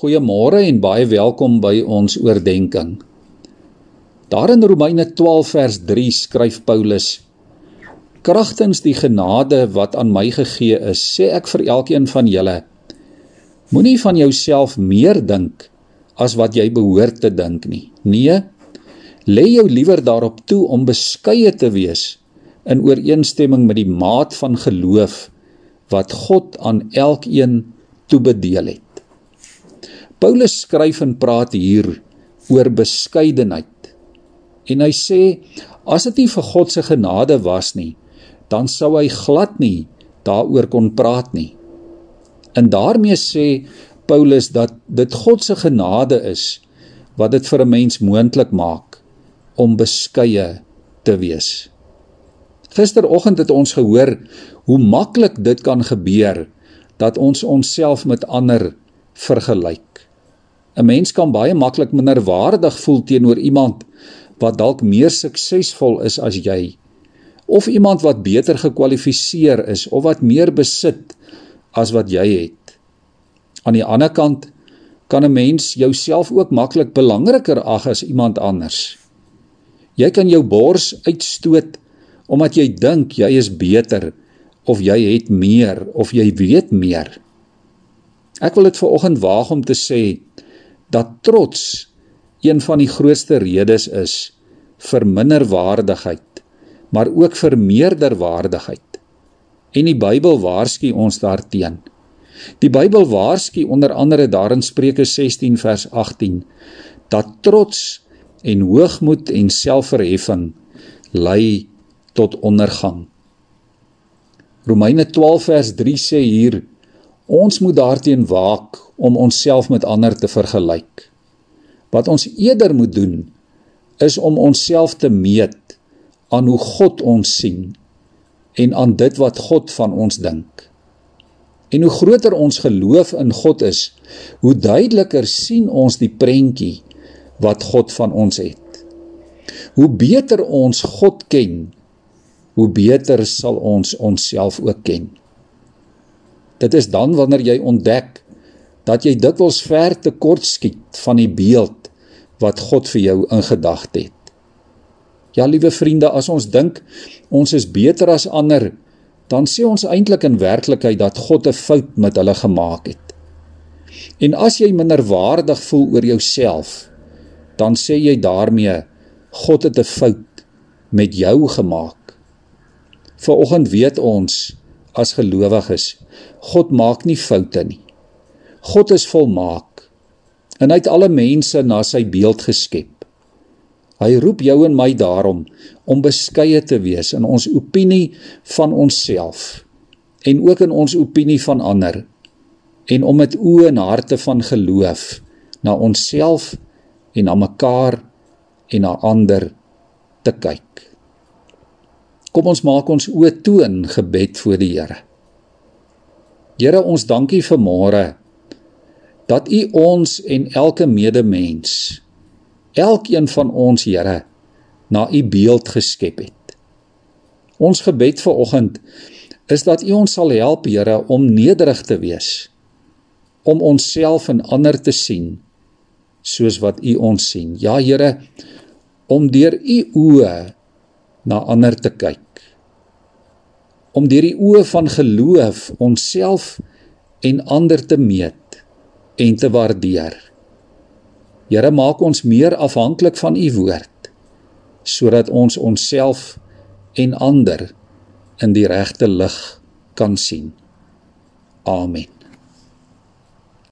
Goeiemôre en baie welkom by ons oordeenking. Daar in Romeine 12 vers 3 skryf Paulus: Kragtens die genade wat aan my gegee is, sê ek vir elkeen van julle: Moenie van jouself meer dink as wat jy behoort te dink nie. Nee, lê jou liewer daarop toe om beskeie te wees in ooreenstemming met die maat van geloof wat God aan elkeen toebedeel het. Paulus skryf en praat hier oor beskeidenheid. En hy sê as dit nie vir God se genade was nie, dan sou hy glad nie daaroor kon praat nie. En daarmee sê Paulus dat dit God se genade is wat dit vir 'n mens moontlik maak om beskeie te wees. Gisteroggend het ons gehoor hoe maklik dit kan gebeur dat ons onsself met ander vergelyk. 'n Mens kan baie maklik minderwaardig voel teenoor iemand wat dalk meer suksesvol is as jy of iemand wat beter gekwalifiseer is of wat meer besit as wat jy het. Aan die ander kant kan 'n mens jouself ook maklik belangriker ag as iemand anders. Jy kan jou bors uitstoot omdat jy dink jy is beter of jy het meer of jy weet meer. Ek wil dit ver oggend waag om te sê dat trots een van die grootste redes is vir minderwaardigheid, maar ook vir meerderwaardigheid. En die Bybel waarsku ons daarteenoor. Die Bybel waarsku onder andere daarin Spreuke 16 vers 18 dat trots en hoogmoed en selfverheffing lei tot ondergang. Romeine 12 vers 3 sê hier ons moet daarteen waak om onsself met ander te vergelyk. Wat ons eerder moet doen is om onsself te meet aan hoe God ons sien en aan dit wat God van ons dink. En hoe groter ons geloof in God is, hoe duideliker sien ons die prentjie wat God van ons het. Hoe beter ons God ken, hoe beter sal ons onsself ook ken. Dit is dan wanneer jy ontdek dat jy dikwels ver te kort skiet van die beeld wat God vir jou in gedagte het. Ja, liewe vriende, as ons dink ons is beter as ander, dan sê ons eintlik in werklikheid dat God 'n fout met hulle gemaak het. En as jy minderwaardig voel oor jouself, dan sê jy daarmee God het 'n fout met jou gemaak. Vanoggend weet ons as gelowiges, God maak nie foute nie. God is volmaak en hy het alle mense na sy beeld geskep. Hy roep jou en my daarom om beskeie te wees in ons opinie van onsself en ook in ons opinie van ander en om met oë en harte van geloof na onsself en na mekaar en na ander te kyk. Kom ons maak ons oë toe in gebed voor die Here. Here, ons dankie vir môre dat U ons en elke medemens, elkeen van ons, Here, na U beeld geskep het. Ons gebed vir oggend is dat U ons sal help, Here, om nederig te wees, om onsself en ander te sien soos wat U ons sien. Ja, Here, om deur U oë na ander te kyk. Om deur die oë van geloof onsself en ander te meet en te waardeer. Here maak ons meer afhanklik van u woord sodat ons onsself en ander in die regte lig kan sien. Amen.